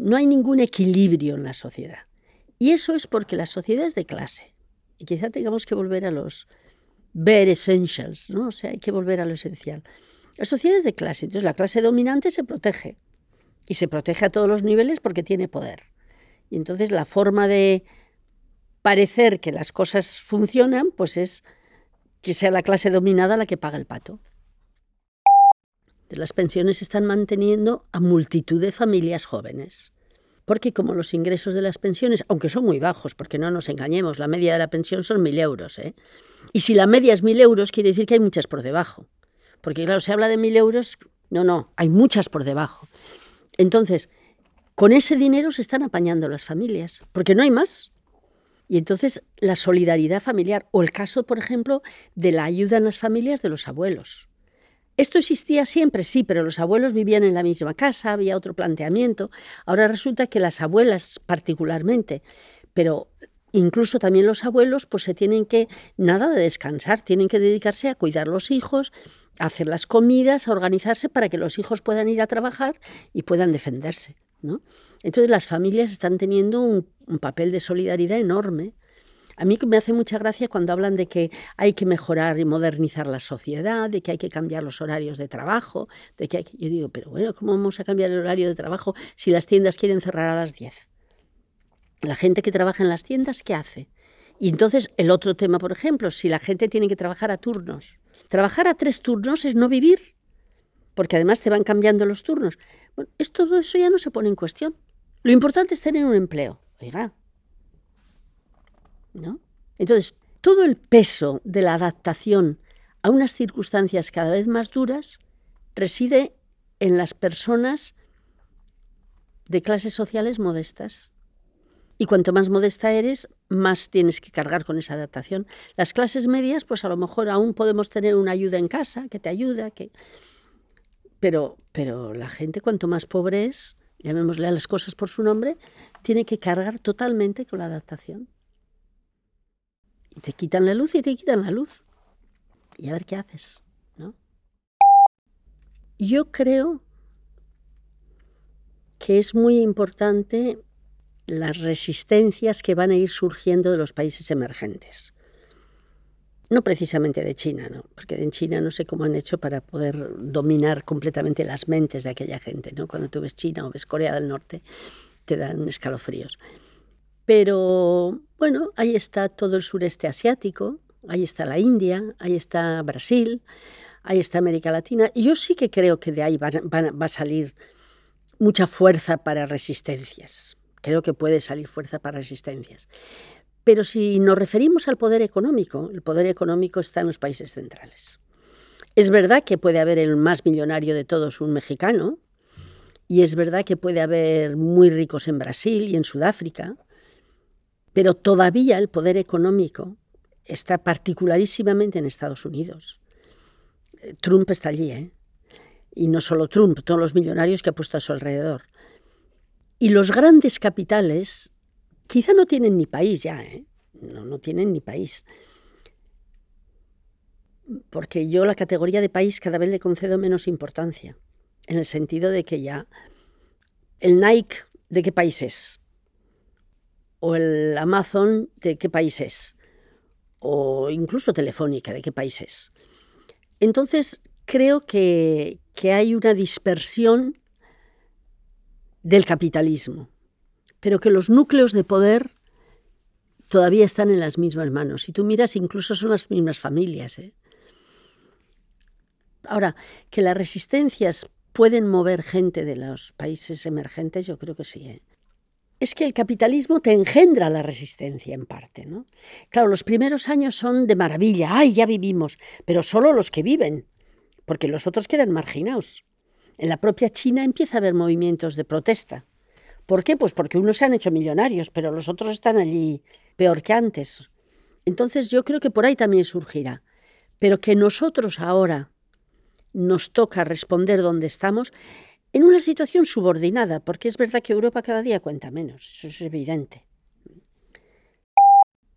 no hay ningún equilibrio en la sociedad. Y eso es porque la sociedad es de clase. Y quizá tengamos que volver a los bare essentials, ¿no? O sea, hay que volver a lo esencial. La sociedad es de clase, entonces la clase dominante se protege. Y se protege a todos los niveles porque tiene poder. Y entonces la forma de parecer que las cosas funcionan, pues es que sea la clase dominada la que paga el pato. Las pensiones están manteniendo a multitud de familias jóvenes. Porque como los ingresos de las pensiones, aunque son muy bajos, porque no nos engañemos, la media de la pensión son mil euros. ¿eh? Y si la media es mil euros, quiere decir que hay muchas por debajo. Porque claro, se habla de mil euros, no, no, hay muchas por debajo. Entonces, con ese dinero se están apañando las familias, porque no hay más. Y entonces la solidaridad familiar, o el caso, por ejemplo, de la ayuda en las familias de los abuelos. Esto existía siempre, sí, pero los abuelos vivían en la misma casa, había otro planteamiento. Ahora resulta que las abuelas particularmente, pero incluso también los abuelos, pues se tienen que, nada de descansar, tienen que dedicarse a cuidar los hijos, a hacer las comidas, a organizarse para que los hijos puedan ir a trabajar y puedan defenderse. ¿no? Entonces las familias están teniendo un papel de solidaridad enorme a mí me hace mucha gracia cuando hablan de que hay que mejorar y modernizar la sociedad, de que hay que cambiar los horarios de trabajo, de que, yo digo, pero bueno, ¿cómo vamos a cambiar el horario de trabajo si las tiendas quieren cerrar a las 10? La gente que trabaja en las tiendas, ¿qué hace? Y entonces el otro tema, por ejemplo, si la gente tiene que trabajar a turnos. Trabajar a tres turnos es no vivir, porque además te van cambiando los turnos. Bueno, todo eso ya no se pone en cuestión. Lo importante es tener un empleo. Oiga, ¿no? Entonces, todo el peso de la adaptación a unas circunstancias cada vez más duras reside en las personas de clases sociales modestas. Y cuanto más modesta eres, más tienes que cargar con esa adaptación. Las clases medias, pues a lo mejor aún podemos tener una ayuda en casa que te ayuda. Pero, pero la gente, cuanto más pobre es, llamémosle a las cosas por su nombre, tiene que cargar totalmente con la adaptación. Te quitan la luz y te quitan la luz. Y a ver qué haces, ¿no? Yo creo que es muy importante las resistencias que van a ir surgiendo de los países emergentes. No precisamente de China, ¿no? porque en China no sé cómo han hecho para poder dominar completamente las mentes de aquella gente. ¿no? Cuando tú ves China o ves Corea del Norte, te dan escalofríos. Pero bueno, ahí está todo el sureste asiático, ahí está la India, ahí está Brasil, ahí está América Latina. Y yo sí que creo que de ahí va, a salir mucha fuerza para resistencias. Creo que puede salir fuerza para resistencias. Pero si nos referimos al poder económico, el poder económico está en los países centrales. Es verdad que puede haber el más millonario de todos, un mexicano, y es verdad que puede haber muy ricos en Brasil y en Sudáfrica, pero todavía el poder económico está particularísimamente en Estados Unidos. Eh, Trump está allí, ¿eh? Y no solo Trump, todos los millonarios que ha puesto a su alrededor. Y los grandes capitales quizá no tienen ni país ya, ¿eh? No, no tienen ni país. Porque yo la categoría de país cada vez le concedo menos importancia, en el sentido de que ya el Nike, ¿de qué país es? O el Amazon de qué país es, o incluso Telefónica de qué país es. Entonces, creo que, que hay una dispersión del capitalismo, pero que los núcleos de poder todavía están en las mismas manos. Si tú miras, incluso son las mismas familias. ¿eh? Ahora, que las resistencias pueden mover gente de los países emergentes, yo creo que sí. ¿eh? Es que el capitalismo te engendra la resistencia en parte, ¿no? Claro, los primeros años son de maravilla, ¡ay, ya vivimos! Pero solo los que viven, porque los otros quedan marginados. En la propia China empieza a haber movimientos de protesta. ¿Por qué? Pues porque unos se han hecho millonarios, pero los otros están allí peor que antes. Entonces yo creo que por ahí también surgirá. Pero que nosotros ahora nos toca responder donde estamos, en una situación subordinada, porque es verdad que Europa cada día cuenta menos, eso es evidente.